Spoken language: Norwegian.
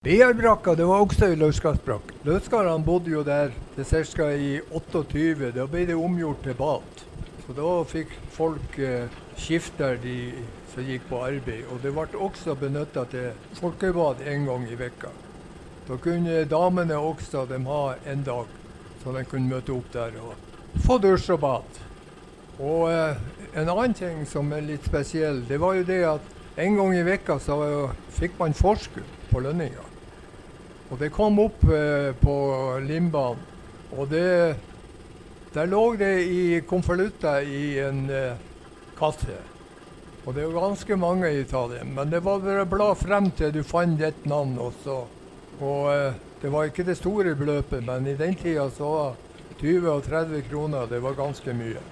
Bearbrakka det var også ei løsgassbrakke. Løsgarene bodde jo der til ca. i 28. Da ble det omgjort til bad. Så da fikk folk eh, skifte der de som gikk på arbeid. Og det ble også benytta til folkebad en gang i vekka. Da kunne damene også de ha en dag, så de kunne møte opp der og få dusj og bad. Og eh, en annen ting som er litt spesiell, det var jo det at en gang i vekka så fikk man forskudd på lønninga. Og det kom opp eh, på Limbanen. Og det Der lå det i konvolutter i en eh, kasse. Og det er jo ganske mange i Italia. Men det var bare å bla frem til du fant ditt navn også. Og eh, det var ikke det store beløpet, men i den tida så var 20 og 30 kroner det var ganske mye.